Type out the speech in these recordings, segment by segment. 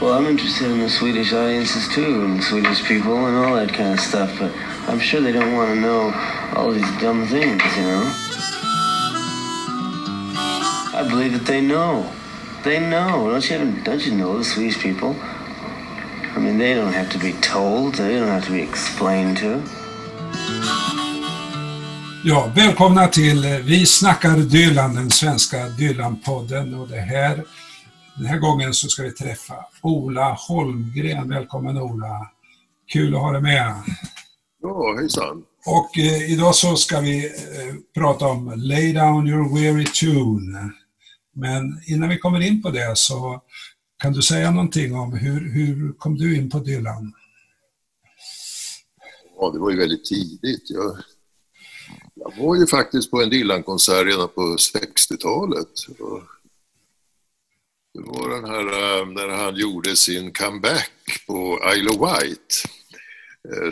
Well, I'm interested in the Swedish audiences too, and Swedish people and all that kind of stuff, but I'm sure they don't want to know all these dumb things, you know? I believe that they know. They know. Don't you, don't you know the Swedish people? I mean, they don't have to be told. They don't have to be explained to. Ja, välkomna till eh, Vi snackar Dylan, den svenska Dylan-podden. Och det här, den här gången så ska vi träffa Ola Holmgren. Välkommen Ola! Kul att ha dig med. Ja, hejsan. Och eh, idag så ska vi eh, prata om Lay Down Your Weary Tune. Men innan vi kommer in på det så kan du säga någonting om hur, hur kom du in på Dylan? Ja, det var ju väldigt tidigt. Jag, jag var ju faktiskt på en Dylan-konsert redan på 60-talet. Det var den här eh, när han gjorde sin comeback på Isle of Wight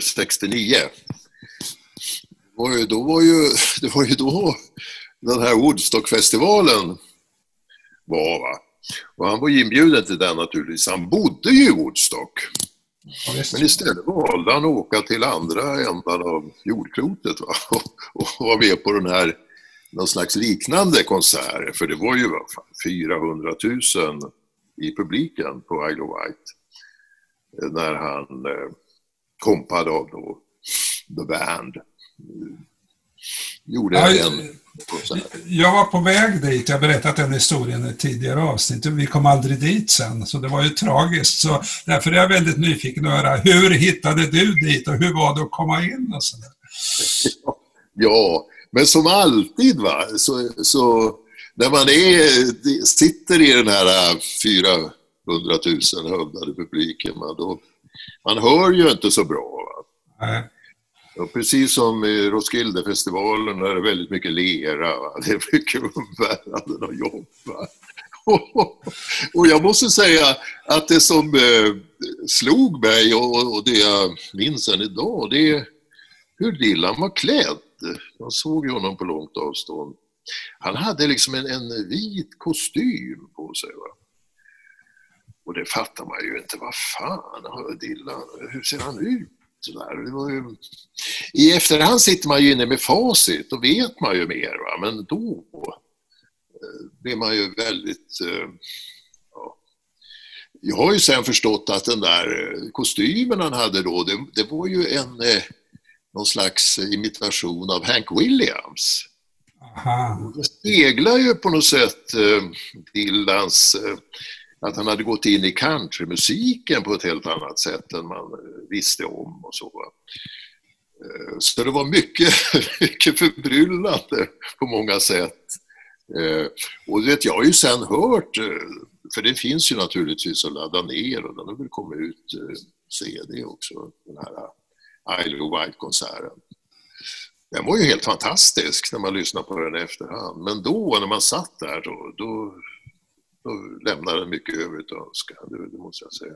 69. Eh, det var ju, då var ju, det var ju då den här Woodstock-festivalen var. Va? Och han var inbjuden till den naturligtvis. Han bodde ju i Woodstock. Men istället valde han att åka till andra ändan av jordklotet va? Och, och vara med på den här någon slags liknande konsert. För det var ju 400 000 i publiken på Isle of Wight. När han eh, kompade av då The Band. Gjorde ja, en jag var på väg dit, jag har berättat den historien i tidigare avsnitt, vi kom aldrig dit sen, så det var ju tragiskt. Så därför är jag väldigt nyfiken att höra, hur hittade du dit och hur var det att komma in och sådär? Ja, men som alltid va, så, så när man är, sitter i den här 400 000 hövdade publiken, då, man hör ju inte så bra. Va? Nej. Och precis som i Roskildefestivalen är det väldigt mycket lera, va? det är mycket umbäranden och jobb. och jag måste säga att det som eh, slog mig och, och det jag minns än idag, det är hur Dylan var klädd. Jag såg ju honom på långt avstånd. Han hade liksom en, en vit kostym på sig. Va? Och det fattar man ju inte. Vad fan, Dylan, hur ser han ut? Ju... I efterhand sitter man ju inne med facit, då vet man ju mer. Va? Men då eh, blir man ju väldigt... Eh, ja. Jag har ju sen förstått att den där eh, kostymen han hade då, det, det var ju en någon slags imitation av Hank Williams. Aha. Det speglar ju på något sätt eh, Dylans att han hade gått in i countrymusiken på ett helt annat sätt än man eh, visste om och så. Eh, så det var mycket, mycket förbryllande på många sätt. Eh, och vet, jag har ju sen hört, för det finns ju naturligtvis att ladda ner och den har väl kommit ut CD också, den här Isle of Wight-konserten. Den var ju helt fantastisk när man lyssnar på den i efterhand. Men då, när man satt där, då, då då lämnade den mycket övrigt att önska, det, det måste jag säga.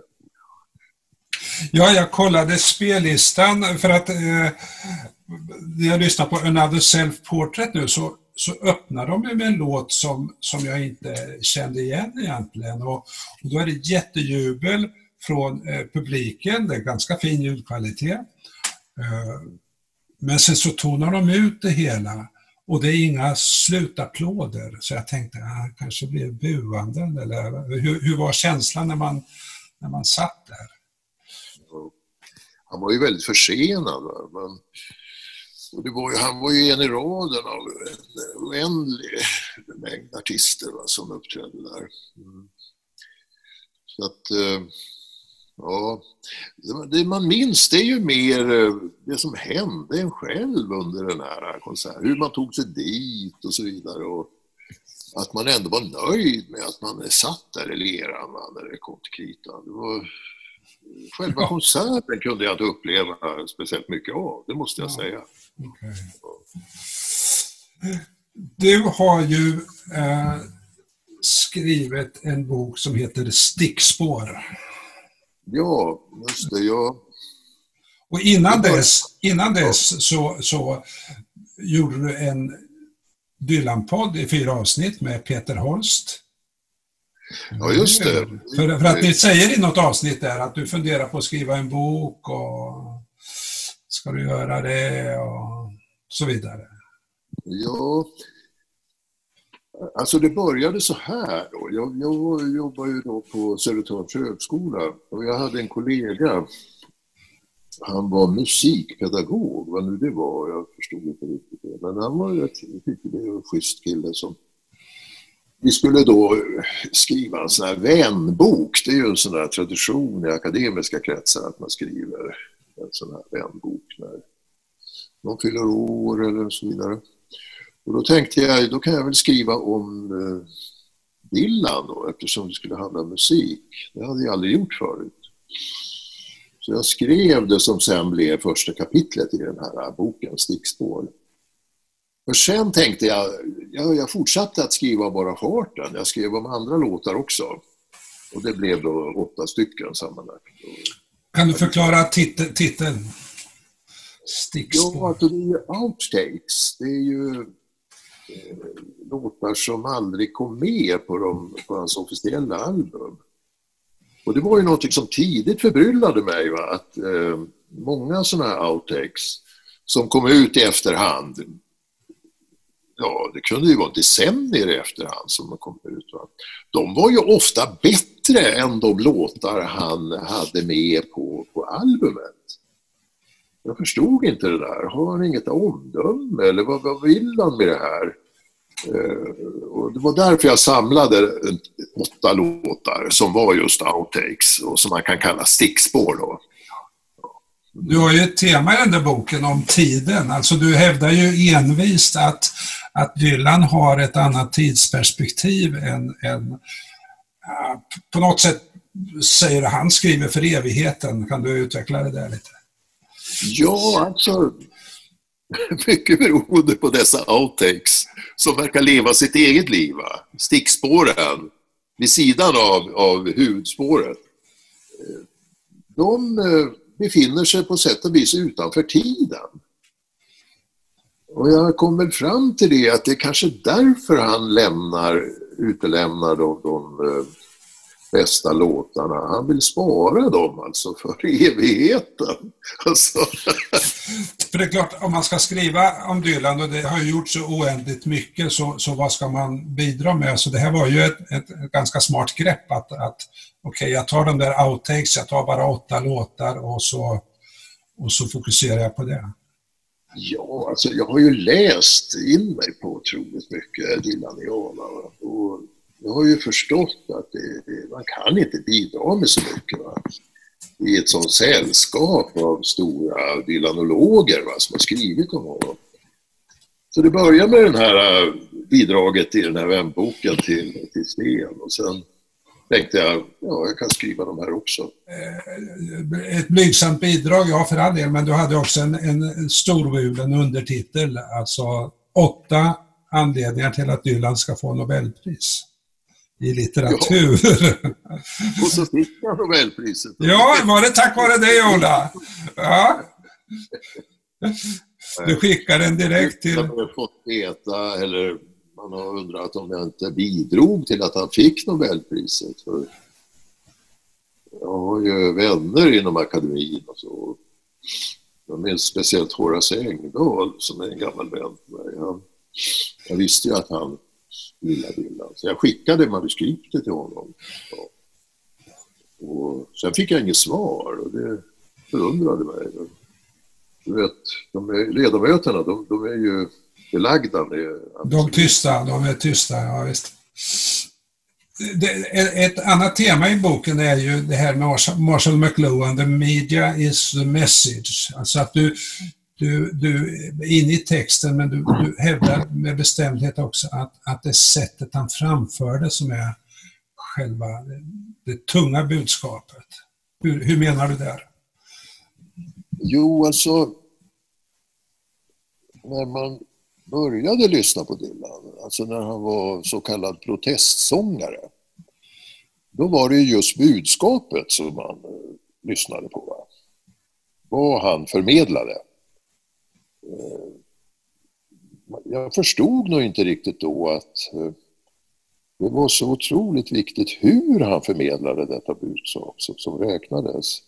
Ja, jag kollade spellistan för att eh, när jag lyssnar på Another Self Portrait nu så, så öppnar de med en låt som, som jag inte kände igen egentligen. Och, och då är det jättejubel från eh, publiken, det är ganska fin ljudkvalitet. Eh, men sen så tonar de ut det hela och det är inga slutapplåder, så jag tänkte att ah, kanske blir buanden. Eller, hur, hur var känslan när man, när man satt där? Han var ju väldigt försenad. Men, och det var ju, han var ju en i raden av en oändlig mängd artister va, som uppträdde där. Mm. Så att, eh, Ja, det man minns det är ju mer eh, det som hände en själv under den här konserten. Hur man tog sig dit och så vidare. Och att man ändå var nöjd med att man satt där i leran när det kom till kritan. Det var, själva konserten kunde jag inte uppleva speciellt mycket av, det måste jag ja. säga. Okay. Du har ju eh, skrivit en bok som heter Stickspår. Ja, just det. Ja. Och innan dess, innan dess så, så gjorde du en Dylan-podd i fyra avsnitt med Peter Holst. Ja, just det. För, för att ni säger i något avsnitt där att du funderar på att skriva en bok och ska du göra det och så vidare. Ja, alltså det började så här då. Jag, jag jobbade ju då på Södertörns högskola och jag hade en kollega han var musikpedagog, vad nu det var, jag förstod inte riktigt det. Men han var, ju en schysst kille som... Vi skulle då skriva en sån här vänbok, det är ju en sån här tradition i akademiska kretsar att man skriver en sån här vänbok när någon fyller år eller så vidare. Och då tänkte jag, då kan jag väl skriva om eh, Dylan då, eftersom det skulle handla om musik. Det hade jag aldrig gjort förut. Så jag skrev det som sen blev första kapitlet i den här boken, Stickspår. För sen tänkte jag, ja, jag fortsatte att skriva bara farten. Jag skrev om andra låtar också. Och det blev då åtta stycken sammanlagt. Kan du förklara titel, titeln? Stickspår. Ja, alltså det är ju outtakes. Det är ju låtar som aldrig kom med på, de, på hans officiella album. Och det var ju något som tidigt förbryllade mig, va? att eh, många sådana här outtakes som kom ut i efterhand, ja det kunde ju vara decennier i efterhand som de kom ut, va? de var ju ofta bättre än de låtar han hade med på, på albumet. Jag förstod inte det där. Har han inget omdöme eller vad, vad vill han med det här? Eh, och det var därför jag samlade åtta låtar som var just outtakes och som man kan kalla stickspår. Då. Du har ju ett tema i den där boken om tiden. Alltså du hävdar ju envist att, att Dylan har ett annat tidsperspektiv än, än på något sätt säger han skriver för evigheten. Kan du utveckla det där lite? Ja, alltså mycket beroende på dessa outtakes som verkar leva sitt eget liv. Va? Stickspåren vid sidan av, av huvudspåret. Eh, de eh, befinner sig på sätt och vis utanför tiden. Och jag kom väl fram till det att det är kanske därför han lämnar, utelämnar de, de eh, bästa låtarna. Han vill spara dem alltså för evigheten. Alltså. För det är klart, om man ska skriva om Dylan, och det har gjort så oändligt mycket, så, så vad ska man bidra med? Så det här var ju ett, ett, ganska smart grepp att, att okej, okay, jag tar de där outtakes, jag tar bara åtta låtar och så, och så fokuserar jag på det. Ja, alltså jag har ju läst in mig på otroligt mycket Dylaniana. Och jag har ju förstått att det, man kan inte bidra med så mycket va? i ett sånt sällskap av stora dylanologer va, som har skrivit om honom. Så det börjar med det här äh, bidraget i den här vänboken till, till Sten och sen tänkte jag, ja, jag kan skriva de här också. Eh, ett blygsamt bidrag, ja för all del, men du hade också en, en storvulen undertitel, alltså åtta anledningar till att Dylan ska få Nobelpris i litteratur. Ja. Och så fick jag Nobelpriset. Ja, var det tack vare dig Ola? Ja. Du skickar den direkt till... Jag har fått veta, eller man har undrat om jag inte bidrog till att han fick Nobelpriset. För jag har ju vänner inom akademin och så. Jag minns speciellt Horace Engdahl som är en gammal vän till mig. Han, jag visste ju att han lilla Dylan. Så jag skickade manuskriptet till honom. Och sen fick jag inget svar och det förundrade mig. Du vet, de är, ledamöterna, de, de är ju belagda med... De tysta, de är tysta, ja visst. Det, ett annat tema i boken är ju det här med Marshall McLuhan, the media is the message. Alltså att du, du, du in inne i texten men du, du hävdar med bestämdhet också att, att det är sättet han framför det som är själva det, tunga budskapet. Hur, hur menar du där? Jo, alltså när man började lyssna på Dylan, alltså när han var så kallad protestsångare, då var det just budskapet som man lyssnade på. Vad han förmedlade. Eh, jag förstod nog inte riktigt då att eh, det var så otroligt viktigt hur han förmedlade detta budskap som, som räknades.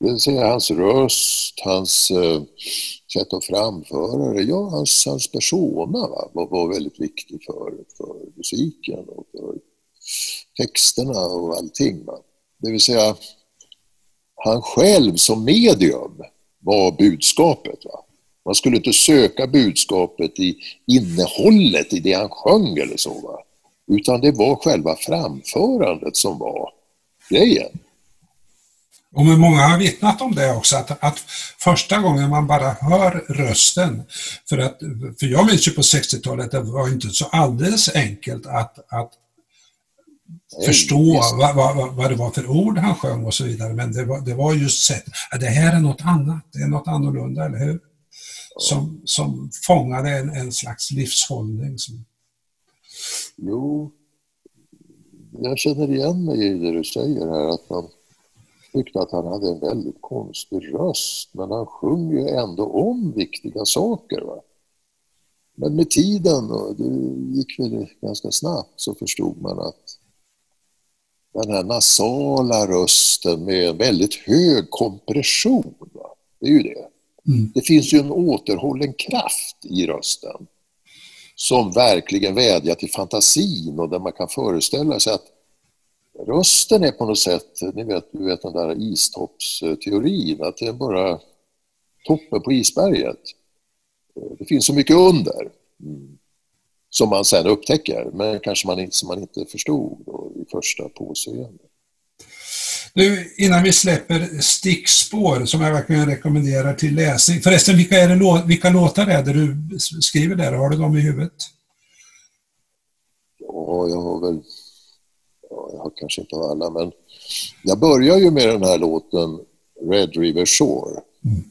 Det vill säga hans röst, hans uh, sätt att framföra det, ja, hans, hans persona va, var, var väldigt viktig för, för musiken och för texterna och allting. Va. Det vill säga, han själv som medium var budskapet. Va? Man skulle inte söka budskapet i innehållet i det han sjöng eller så. Va? Utan det var själva framförandet som var grejen. Och många har vittnat om det också, att, att första gången man bara hör rösten, för, att, för jag minns ju på 60-talet, det var inte så alldeles enkelt att, att förstå vad, vad, vad, det var för ord han sjöng och så vidare, men det var, det var just att det här är något annat, det är något annorlunda, eller hur? Som, som fångade en, en slags livshållning. Som... Jo, jag känner igen mig i det du säger här, att man tyckte att han hade en väldigt konstig röst, men han sjunger ju ändå om viktiga saker. Va? Men med tiden, och det gick väl ganska snabbt, så förstod man att den här nasala rösten med väldigt hög kompression, va? det är ju det. Mm. Det finns ju en återhållen kraft i rösten som verkligen vädjar till fantasin och där man kan föreställa sig att rösten är på något sätt, ni vet, du vet den där istoppsteorin, att det är bara toppen på isberget. Det finns så mycket under mm. som man sen upptäcker, men kanske man inte, som man inte förstod första påseendet. Nu, innan vi släpper Stickspår, som jag verkligen rekommenderar till läsning. Förresten, vilka, är det, vilka låtar är det du skriver där? Har du dem i huvudet? Ja, jag har väl ja, jag har kanske inte alla, men jag börjar ju med den här låten Red River Shore. Mm.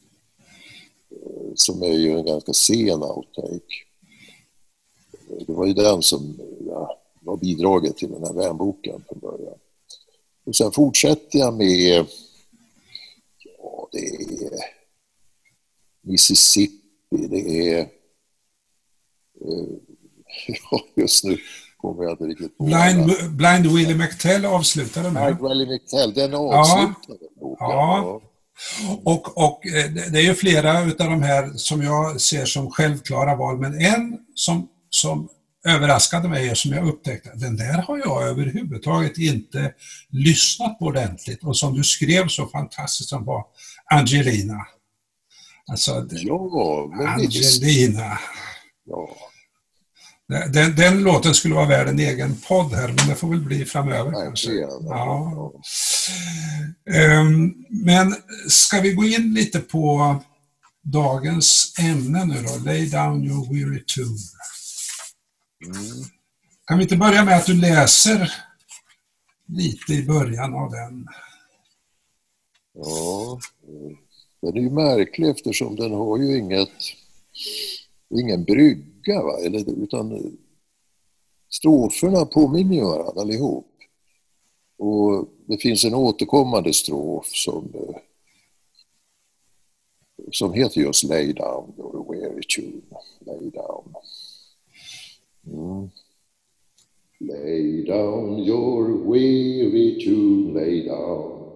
Som är ju en ganska sen outtake. Det var ju den som var bidraget till den här vänboken från början. Och sen fortsätter jag med, ja det är Mississippi, det är, eh, ja just nu kommer jag inte riktigt på. Blind, Blind Willie McTell avslutade med. Blind Willie McTell, den avslutade ja. ja. Och, och eh, det är ju flera utav de här som jag ser som självklara val, men en som, som överraskade mig som jag upptäckte, den där har jag överhuvudtaget inte lyssnat på ordentligt och som du skrev så fantastiskt som var Angelina. Alltså, ja, Angelina. Ja. Den, den, låten skulle vara värd en egen podd här, men det får väl bli framöver kanske. Ja. Um, men ska vi gå in lite på dagens ämne nu då? Lay down your weary tune. Mm. Kan vi inte börja med att du läser lite i början av den? Ja, den är ju märklig eftersom den har ju inget, ingen brygga, va? Eller, utan stroferna påminner ju varandra allihop. Och det finns en återkommande strof som, som heter just Lay down your weary tune. Lay down. Lay down your weary tune, lay down.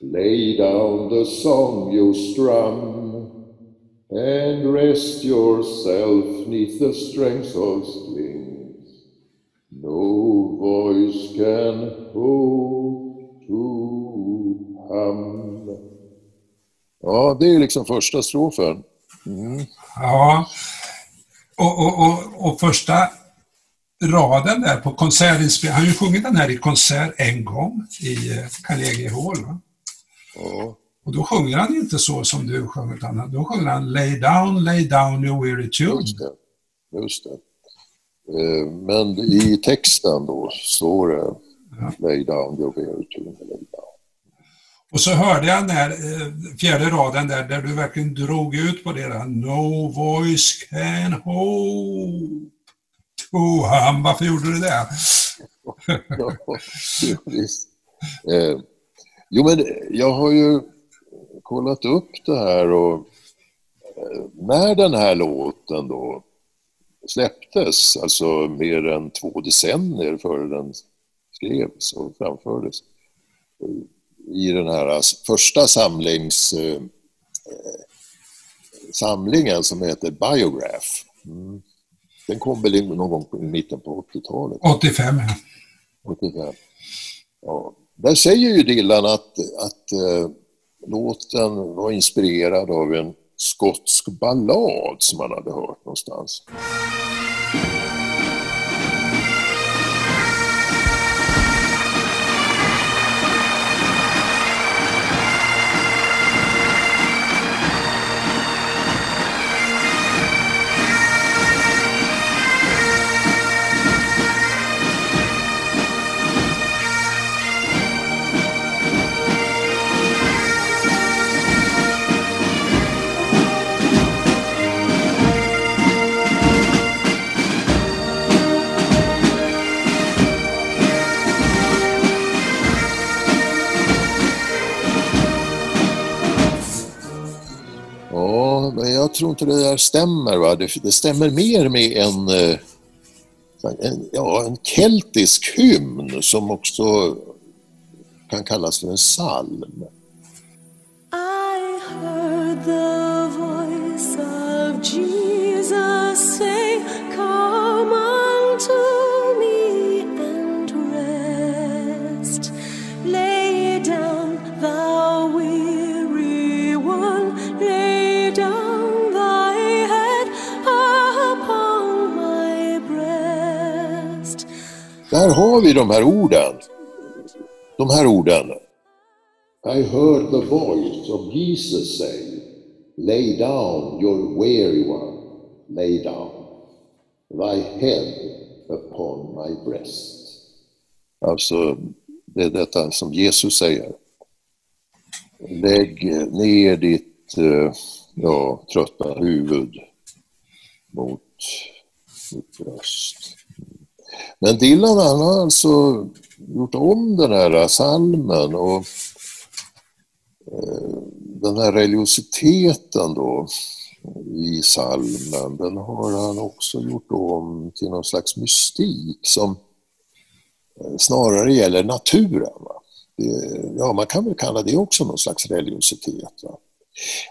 Lay down the song you strum and rest yourself neath the strength of strings. No voice can hope to hum. Ja, det är liksom första strofen. Mm. Ja, och, och, och, och, första raden där på konsertinspelningen, han har ju sjungit den här i konsert en gång i eh, Carnegie Hall. Va? Ja. Och då sjunger han inte så som du sjunger, utan då sjunger han Lay down, lay down your weary tune. Just det. Just det. Eh, men i texten då står det ja. Lay down your weary tune, lay down. Och så hörde jag den här eh, fjärde raden där, där du verkligen drog ut på det där. No voice can hope to. Varför gjorde du det? ja, visst. Eh, jo, men jag har ju kollat upp det här och eh, när den här låten då släpptes, alltså mer än två decennier före den skrevs och framfördes eh, i den här alltså, första samlings, eh, eh, samlingen som heter Biograph. Mm. Den kom väl någon gång i mitten på 80-talet? 85, ja. 85. Ja. Där säger ju Dylan att, att äh, låten var inspirerad av en skotsk ballad som han hade hört någonstans. Jag tror inte det där stämmer. Va? Det, det stämmer mer med en, eh, en, ja, en keltisk hymn som också kan kallas för en psalm. I heard the voice of Jesus say, Där har vi de här orden. De här orden. I heard the voice of Jesus say, Lay down your weary one, lay down thy head upon my breast. Alltså, det är detta som Jesus säger. Lägg ner ditt eh, ja, trötta huvud mot mitt bröst. Men Dylan han har alltså gjort om den här salmen och eh, den här religiositeten då i salmen, den har han också gjort om till någon slags mystik som eh, snarare gäller naturen. Va? Det, ja, man kan väl kalla det också någon slags religiositet. Va?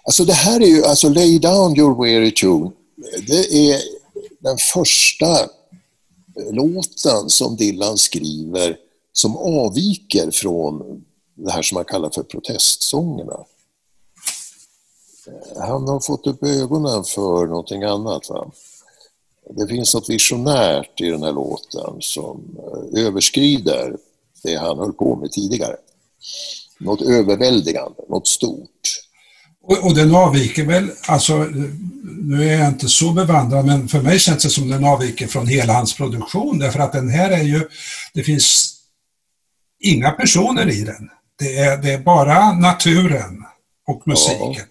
Alltså det här är ju, alltså Lay down your weary tune, det är den första låten som Dylan skriver som avviker från det här som man kallar för protestsångerna. Han har fått upp ögonen för någonting annat. Va? Det finns något visionärt i den här låten som eh, överskrider det han höll på med tidigare. Något överväldigande, något stort. Och, och den avviker väl, alltså nu är jag inte så bevandrad, men för mig känns det som den avviker från hela hans produktion därför att den här är ju, det finns inga personer i den. Det är, det är bara naturen och musiken. Ja.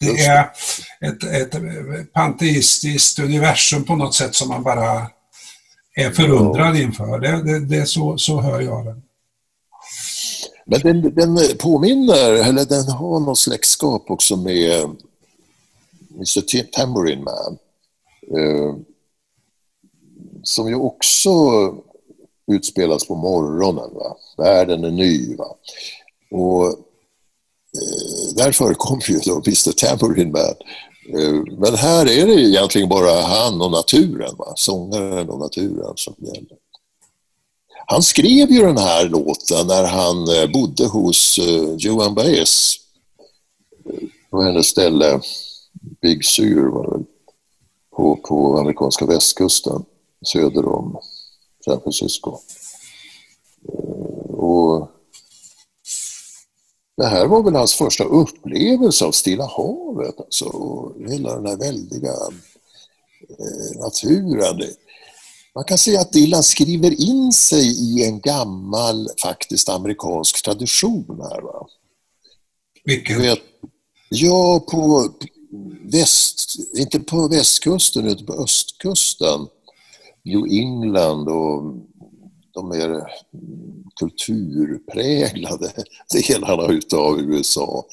Det är ett, ett panteistiskt universum på något sätt som man bara är förundrad inför. Det, det, det är så, så hör jag den. Men den, den påminner, eller den har något släktskap också med Mr Tambourine Man. Eh, som ju också utspelas på morgonen. Va? Världen är ny. Va? Och eh, där förekommer ju då Mr Tambourine Man. Eh, men här är det egentligen bara han och naturen, va? sångaren och naturen som gäller. Han skrev ju den här låten när han eh, bodde hos eh, uh, Joan Baez. På hennes ställe, Big Sur var det väl, på, på amerikanska västkusten. Söder om San Francisco. Eh, och det här var väl hans första upplevelse av Stilla havet, alltså, och hela den här väldiga eh, naturen. Man kan säga att Dylan skriver in sig i en gammal faktiskt amerikansk tradition här. Va? Vilken? Vet, ja, på väst, inte på västkusten utan på östkusten. New England och de mer kulturpräglade delarna utav USA.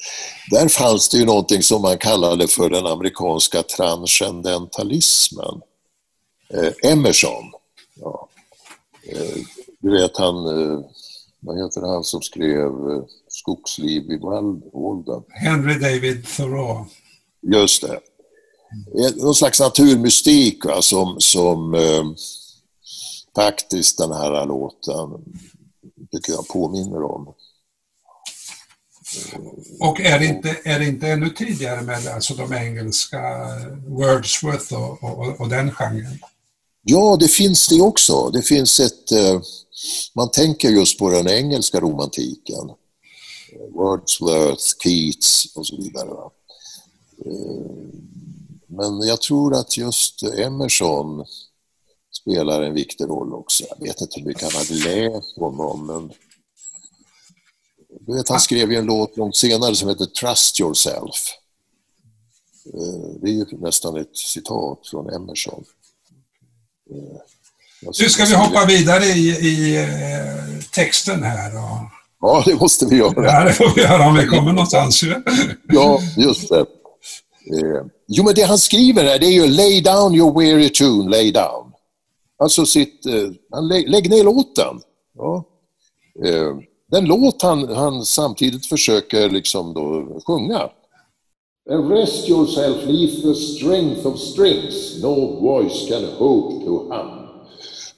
Där fanns det ju någonting som man kallade för den amerikanska transcendentalismen Eh, Emerson. Eh, du vet han, eh, vad heter han som skrev eh, Skogsliv i Walden? Henry David Thoreau. Just det. Någon slags naturmystik va, som, som eh, faktiskt den här låten tycker jag påminner om. Och är det inte, är det inte ännu tidigare med alltså de engelska Wordsworth och, och, och den genren? Ja, det finns det också. Det finns ett... Eh, man tänker just på den engelska romantiken. Wordsworth, Keats och så vidare. Eh, men jag tror att just Emerson spelar en viktig roll också. Jag vet inte hur mycket han hade läst honom, men du vet, han skrev ju en låt långt senare som heter Trust yourself. Eh, det är ju nästan ett citat från Emerson. Eh, nu ska vi hoppa vidare i, i eh, texten här. Och... Ja, det måste vi göra. Ja, det får vi göra om vi kommer någonstans. ja, just det. Jo, men det han skriver här, det är ju Lay down your weary tune, lay down. Alltså sitt, han lä, lägg ner låten. Ja den låt han, han samtidigt försöker liksom då sjunga. And rest yourself leave the strength of strings no voice can hope to hum.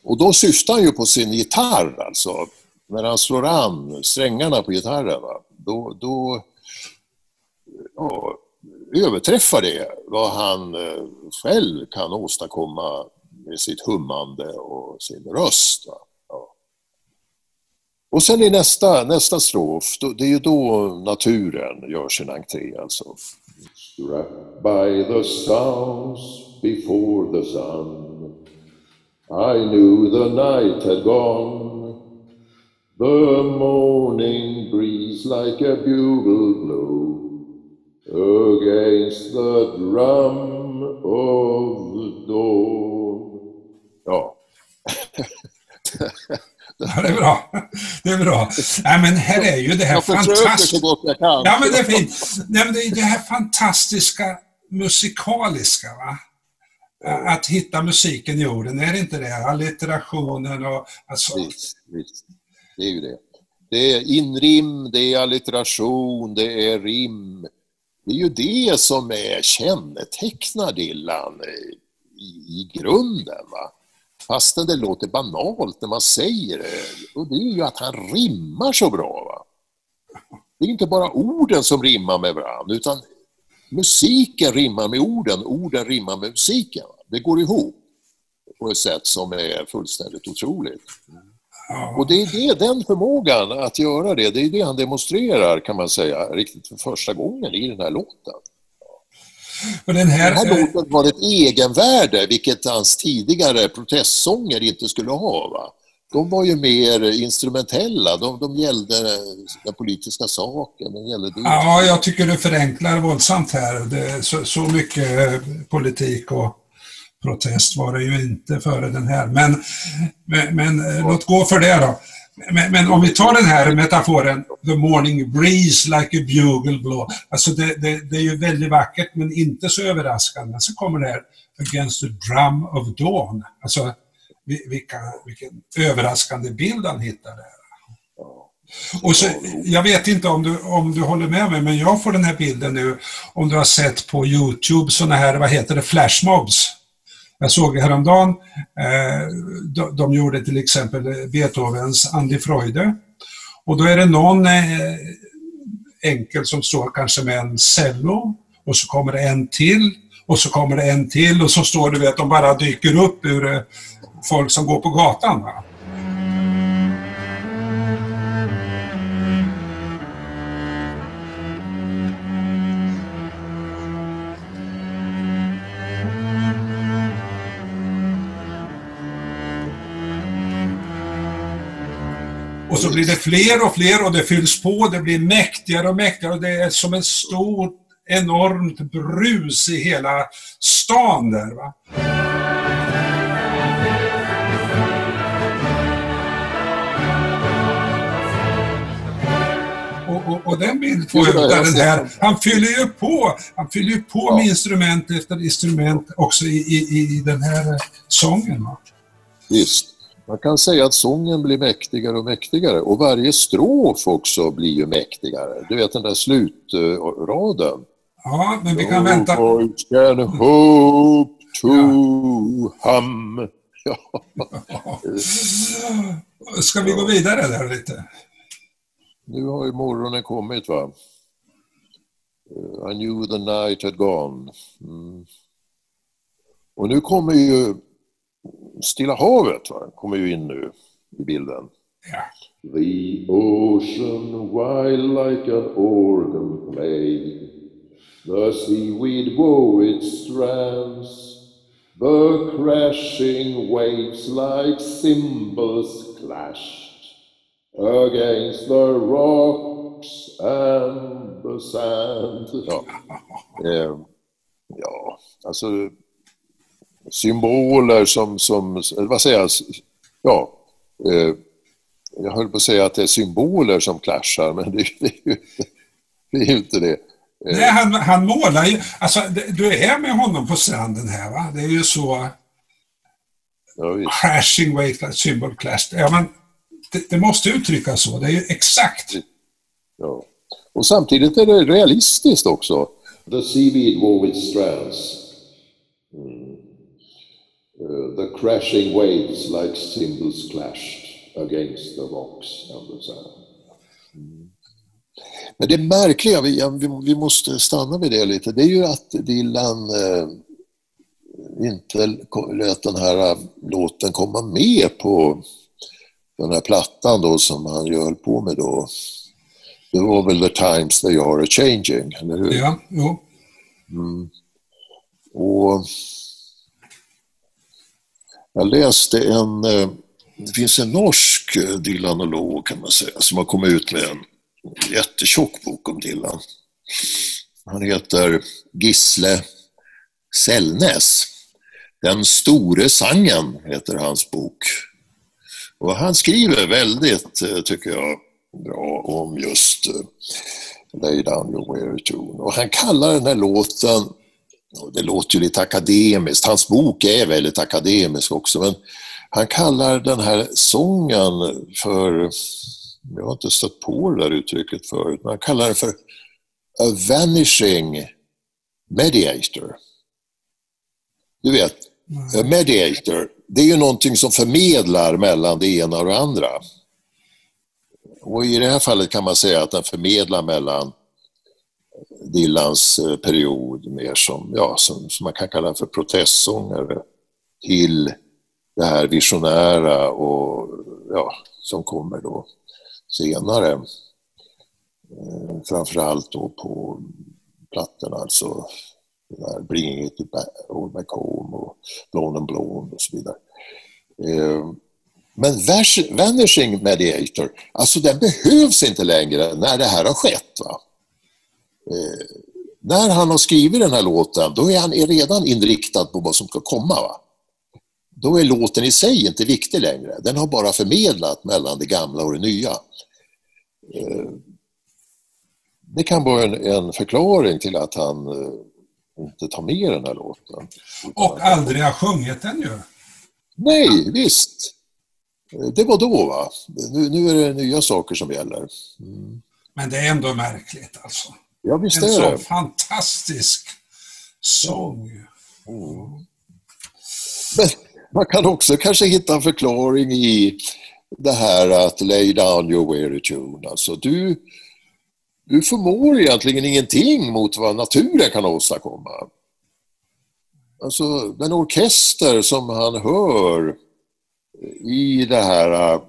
Och då syftar han ju på sin gitarr alltså. När han slår an strängarna på gitarren, va? då, då ja, överträffar det vad han eh, själv kan åstadkomma med sitt hummande och sin röst. Va? Och sen i nästa, nästa strof, då, det är ju då naturen gör sin entré alltså. Struck by the sounds before the sun. I knew the night had gone. The morning breeze like a bugle blew Against the drum of the dawn. Ja. Oh. Det är bra. Det är bra. Nej, men här är ju det här fantastiska... Ja, men det är fint. Nej, men det är det här fantastiska musikaliska, va? Att hitta musiken i orden, är det inte det? Allitterationen och... Alltså... Visst, visst. Det är ju det. Det är inrim, det är allitteration, det är rim. Det är ju det som är kännetecknar Dylan i, i grunden. Va? Fastän det låter banalt när man säger det. Och det är ju att han rimmar så bra. Va? Det är inte bara orden som rimmar med varandra, utan musiken rimmar med orden, orden rimmar med musiken. Va? Det går ihop på ett sätt som är fullständigt otroligt. Och det är det, den förmågan att göra det, det är det han demonstrerar kan man säga, riktigt för första gången i den här låten. Och den här, den här låten har ett egenvärde, vilket hans tidigare protestsånger inte skulle ha. Va? De var ju mer instrumentella, de, de gällde den politiska saken. De gällde det. Ja, jag tycker du förenklar våldsamt här. Det, så, så mycket politik och protest var det ju inte före den här. Men, men, men ja. låt gå för det då. Men, men, om vi tar den här metaforen, the morning breeze like a bugle blow. Alltså det, det, det, är ju väldigt vackert men inte så överraskande. Så kommer det här against the drum of dawn. Alltså vilka, vilken överraskande bild han hittar där. Och så, jag vet inte om du, om du håller med mig, men jag får den här bilden nu om du har sett på Youtube sådana här, vad heter det, flashmobs. Jag såg häromdagen, eh, de, de gjorde till exempel Beethovens Andi Freude. Och då är det någon eh, enkel som står kanske med en cello och så kommer det en till och så kommer det en till och så står det att de bara dyker upp ur eh, folk som går på gatan. Va? Och så blir det fler och fler och det fylls på, det blir mäktigare och mäktigare och det är som en stor, enormt brus i hela stan där. Va? Och, och, och, den bild få öva den här. Han fyller ju på, han fyller ju på med instrument efter instrument också i, i, i den här eh, sången. Va? Visst. Man kan säga att sången blir mäktigare och mäktigare och varje strof också blir ju mäktigare. Du vet den där slutraden. Ja, men vi kan vänta. Voice can hope to ja. hum. Ja. Ska vi gå vidare där lite? Nu har ju morgonen kommit va. I knew the night had gone. Mm. Och nu kommer ju Stilla havet va? kommer ju in nu i bilden. Ja. The ocean wild like an organ play The seaweed wove its strands The crashing waves like cymbals clashed Against the rocks and the sand Ja, eh, ja alltså symboler som, som vad säger jag, ja, eh, jag höll på att säga att det är symboler som clashar, men det, det, är, ju, det är ju inte det. Eh. Nej, han, han målar ju, alltså du är med honom på stranden här va? Det är ju så ja, crashing wave, symbol clash. Ja, men det, det, måste uttryckas så, det är ju exakt. Ja. Och samtidigt är det realistiskt också. The seaweed wove its strands. Uh, the crashing waves like cymbals clashed against the rocks and the sand. Mm. Men det märkliga, vi, vi, måste stanna vid det lite, det är ju att Dylan eh, inte lät den här eh, låten komma med på den här plattan då som han ju höll på med då. Det var väl The Times They Are A Changing, eller hur? Ja, jo. Mm. Och jag läste en, eh, det finns en norsk eh, Dylanolog kan man säga, som har kommit ut med en jättetjock bok om Dylan. Han heter Gisle Sällnäs. Den store sangen heter hans bok. Och han skriver väldigt, eh, tycker jag, bra om just Lay down your weary tune. Och han kallar den här låten det låter ju lite akademiskt, hans bok är väldigt akademisk också, men han kallar den här sången för, jag har inte stött på det där uttrycket förut, men han kallar den för a vanishing mediator. Du vet, a mediator, det är ju någonting som förmedlar mellan det ena och det andra. Och i det här fallet kan man säga att den förmedlar mellan Dylans eh, period mer som, ja, som, som man kan kalla för protestsångare till det här visionära och ja, som kommer då senare. Eh, framförallt då på plattorna, alltså där Bringing it all back home och Blown and Blown och så vidare. Eh, men Vanishing Mediator, alltså den behövs inte längre när det här har skett. Va? Eh, när han har skrivit den här låten, då är han redan inriktad på vad som ska komma. Va? Då är låten i sig inte viktig längre. Den har bara förmedlat mellan det gamla och det nya. Eh, det kan vara en, en förklaring till att han eh, inte tar med den här låten. Och aldrig har sjungit den ju. Nej, visst. Det var då va. Nu, nu är det nya saker som gäller. Mm. Men det är ändå märkligt alltså. Ja, visst en så fantastisk sång. Mm. Men man kan också kanske hitta en förklaring i det här att lay down your weary tune. Alltså du, du förmår egentligen ingenting mot vad naturen kan åstadkomma. Alltså den orkester som han hör i det här äh,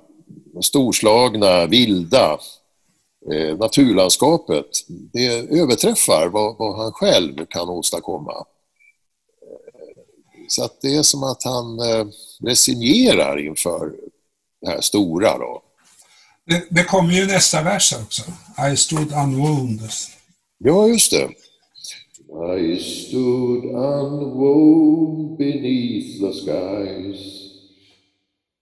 storslagna, vilda, eh, naturlandskapet, det överträffar vad, vad, han själv kan åstadkomma. Eh, så att det är som att han eh, resignerar inför det här stora. Då. Det, det kommer ju nästa vers också. I stood unwounded. Ja, just det. I stood unwound beneath the skies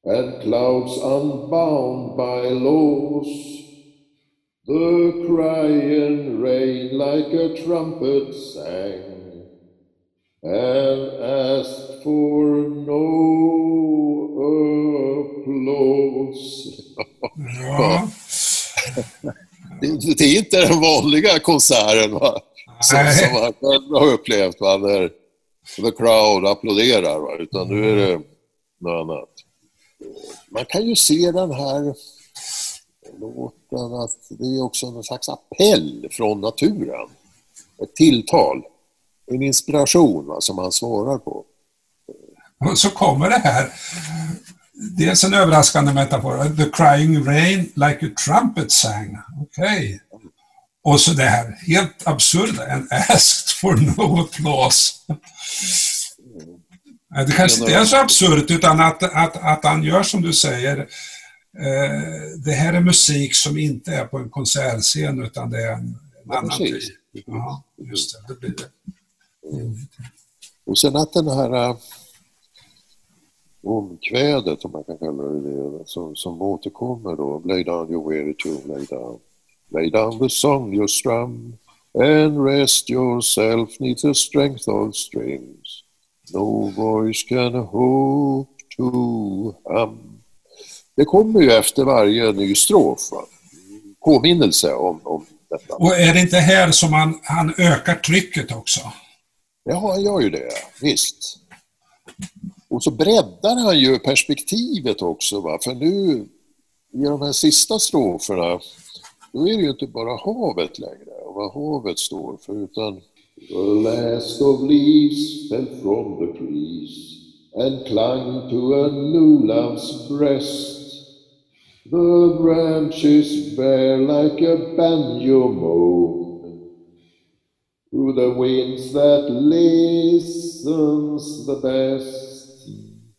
and clouds unbound by laws The crying rain like a trumpet sang and asked for no applause. Ja. Det, är inte den vanliga konserten va? Som, som man själv har upplevt va? där the crowd applåderar. Va? Utan nu är det något annat. Man kan ju se den här låten att det är också en slags appell från naturen. Ett tilltal. En inspiration va, som han svarar på. Och så kommer det här. Dels en överraskande metafor. The crying rain like a trumpet sang. Okej. Och så det här helt absurda. And asked for no applause. Ja, Det kanske inte är så absurt utan att, att, att han gör som du säger. Eh, det här är musik som inte är på en konsertscen utan det är en, Ja, annan typ. Ja, just det. det blir det. Och sen att den här äh, omkvädet, om man kan kalla det det, som, som återkommer då. Lay down your weary tune, lay down. Lay down the song you strum and rest yourself neath the strength of strings. No voice can hope to hum. Det kommer ju efter varje ny strof. Va? Påminnelse om, om detta. Och är det inte här som han, han ökar trycket också? Ja, han gör ju det, visst. Och så breddar han ju perspektivet också, va? för nu i de här sista stroferna, då är det ju inte bara havet längre och vad havet står för, utan The last of leaves fell from the trees and clung to a new love's breast. The branches bear like a banjo moan to the winds that listens the best.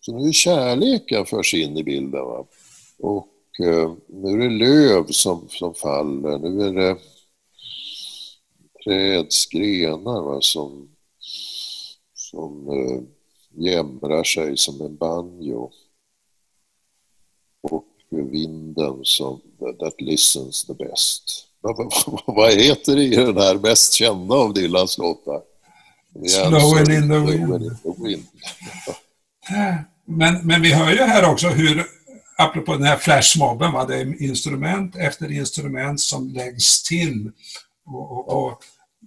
Så nu är kärleken förs in i bilden. Va? Och eh, nu är det löv som, som faller. Nu är det trädsgrenar va? som, som eh, jämrar sig som en banjo. Och vinden som that listens the best. Vad, heter det i den här mest kända av Dylans låtar? Alltså in the wind. in the wind. Men, men vi hör ju här också hur, apropå den här flashmobben, va, det är instrument efter instrument som läggs till. Och, och, och,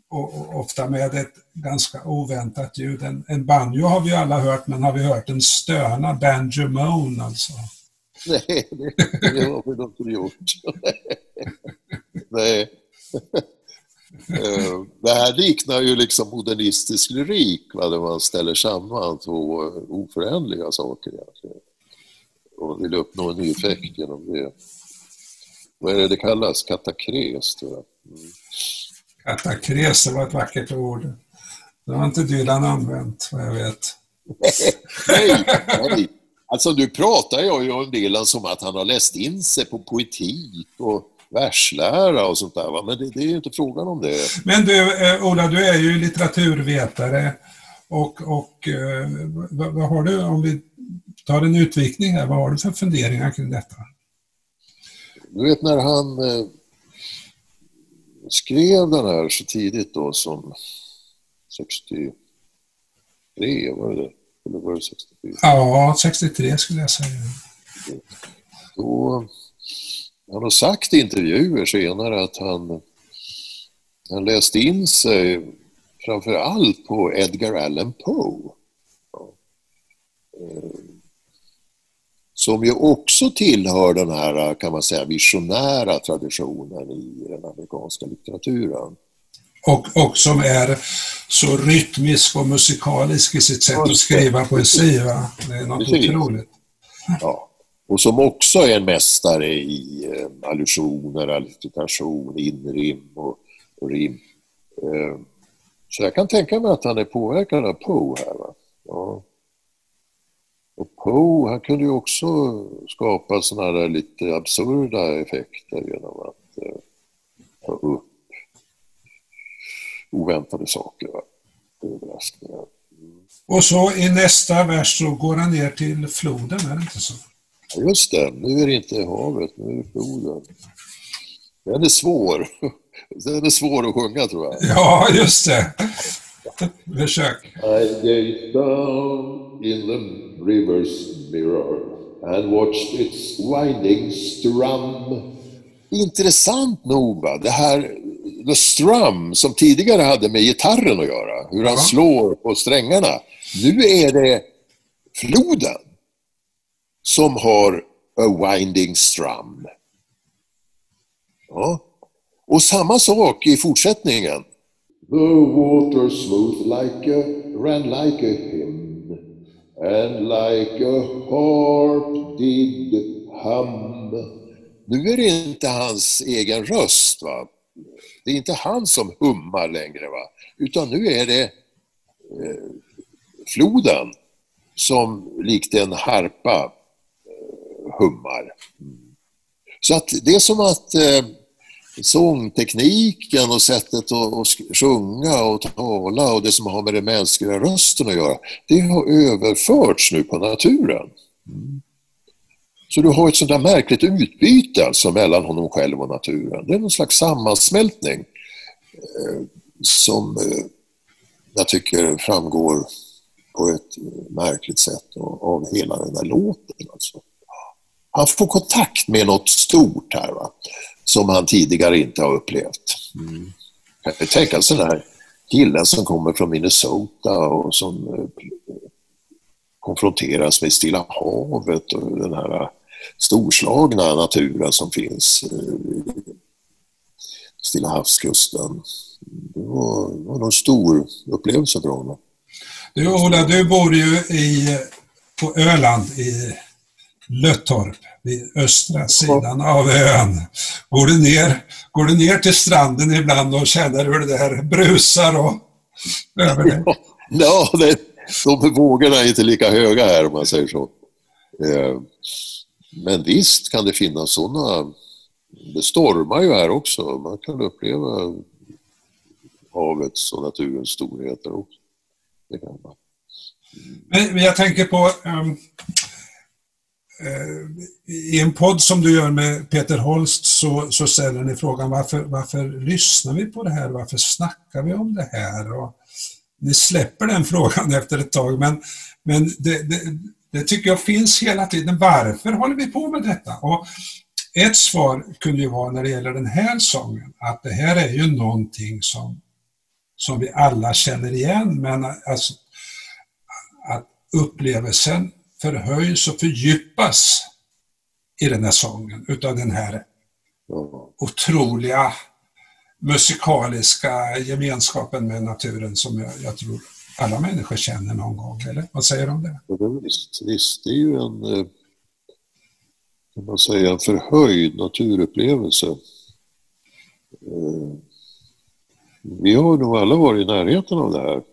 och, och ofta med ett ganska oväntat ljud. En, en banjo har vi alla hört, men har vi hört en stöna, banjo moan alltså? Nej, det, har vi nog inte gjort. Nej. Eh, Det här liknar ju liksom modernistisk lyrik, va, där man ställer samman två oföränderliga saker egentligen. Och vill uppnå en ny effekt genom det. Vad är det det kallas? Katakres, tror jag. Mm. Katakres, det var ett vackert ord. Det har inte Dylan använt, vad jag vet. Nej, nej. Alltså nu pratar jag ju om Dylan som att han har läst in sig på poetik och verslära och sånt där. Va? Men det, det är ju inte frågan om det. Men du, eh, Ola, du är ju litteraturvetare och, och eh, vad, vad har du, om vi tar en utvikning här, vad har du för funderingar kring detta? Du vet när han eh, skrev den här så tidigt då som 63, var det det? Eller var det 64? Ja, 63 skulle jag säga. Då, han har sagt i intervjuer senare att han, han läste in sig framför allt på Edgar Allan Poe. Ja. Eh, Som ju också tillhör den här, kan man säga, visionära traditionen i den amerikanska litteraturen. Och, och som är så rytmisk och musikalisk i sitt sätt att skriva poesi. Va? Det är något Precis. otroligt. Ja. Och som också är en mästare i eh, allusioner, allitteration, inrim och, och rim. Eh, så jag kan tänka mig att han är påverkad av Poe här. Va? Ja. Och Poe, han kunde ju också skapa sådana där lite absurda effekter genom att eh, ta upp oväntade saker. Överraskningar. Och så i nästa vers så går han ner till floden, är det inte så? Ja, just det, nu är det inte havet, nu är det floden. Den är svår. Den är svår att sjunga tror jag. Ja, just det. Försök. I gazed down in the river's mirror and watched its winding strum. Intressant nog, va? det här the strum som tidigare hade med gitarren att göra, hur han slår på strängarna. Nu är det floden som har a winding strum. Ja. Och samma sak i fortsättningen. The water smooth like a, ran like a hymn and like a harp did hum. Nu är det inte hans egen röst. va? Det är inte han som hummar längre, va? utan nu är det eh, floden som likt en harpa eh, hummar. Mm. Så att det är som att eh, sångtekniken och sättet att, att sjunga och tala och det som har med den mänskliga rösten att göra, det har överförts nu på naturen. Mm. Så du har ett sånt där märkligt utbyte alltså mellan honom själv och naturen. Det är någon slags sammansmältning eh, som eh, jag tycker framgår på ett eh, märkligt sätt av, hela den där låten. Alltså. Han får kontakt med något stort här va? som han tidigare inte har upplevt. Mm. Jag kan tänka sig den här killen som kommer från Minnesota och som konfronteras med Stilla havet och den här storslagna naturen som finns eh, i Stilla havskusten. Det var, det var en stor upplevelse för honom. Du Ola, du bor ju i, på Öland i Löttorp, vid östra sidan av ön. Går du, ner, går du ner till stranden ibland och känner hur det där brusar och över dig? Ja, det, de vågorna är inte lika höga här om man säger så. Men visst kan det finnas sådana. Det stormar ju här också. Man kan uppleva havets och naturens storheter också. Det kan man. Men jag tänker på um, uh, i en podd som du gör med Peter Holst så, så ställer ni frågan varför, varför lyssnar vi på det här? Varför snackar vi om det här? Och ni släpper den frågan efter ett tag men, men det, det, det tycker jag finns hela tiden. Varför håller vi på med detta? Och ett svar kunde ju vara när det gäller den här sången att det här är ju någonting som, som vi alla känner igen men alltså, att upplevelsen förhöjs och fördjupas i den här sången utav den här otroliga musikaliska gemenskapen med naturen som jag, jag tror alla människor känner någon gång, eller vad säger du om det? Ja, det- Visst, visst, det är ju en, eh, kan man säga, en förhöjd naturupplevelse. Eh, vi har nog alla varit i närheten av det här.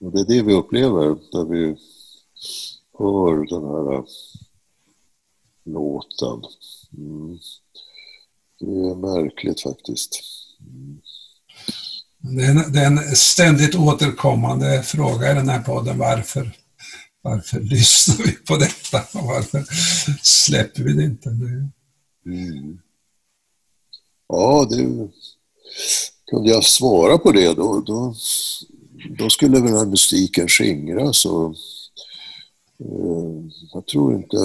Och det är det vi upplever när vi hör den här eh, låten. Mm. Det är märkligt faktiskt. Mm. Det är, en, det är en ständigt återkommande fråga i den här podden. Varför, varför lyssnar vi på detta? Och varför släpper vi det inte? nu? Mm. Ja, det, kunde jag svara på det då, då, då skulle väl den här mystiken skingras och eh, jag tror inte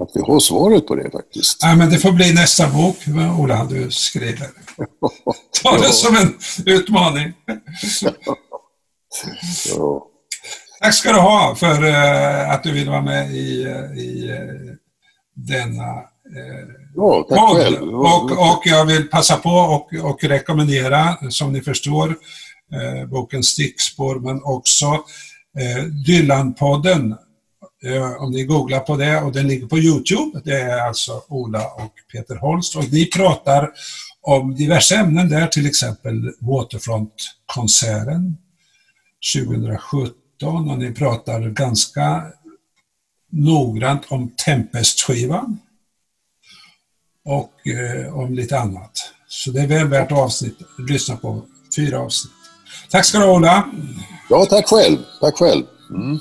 att vi har svaret på det faktiskt. ja, men det får bli nästa bok, Ola, du skriver. Ta det som en utmaning. Ja. Tack ska du ha för eh, att du vill vara med i, eh, i eh, denna Ja, tack podd. själv. Och, och jag vill passa på och, och rekommendera, som ni förstår, eh, boken Stickspår, men också eh, Dylan-podden. Eh, om ni googlar på det, och den ligger på Youtube. Det är alltså Ola och Peter Holst. Och ni pratar om diverse ämnen där, till exempel Waterfront-konserten 2017 och ni pratar ganska noggrant om Tempest-skivan och eh, om lite annat. Så det är väl värt att lyssna på fyra avsnitt. Tack ska du ha Ola. Ja, tack själv. Tack själv. Mm.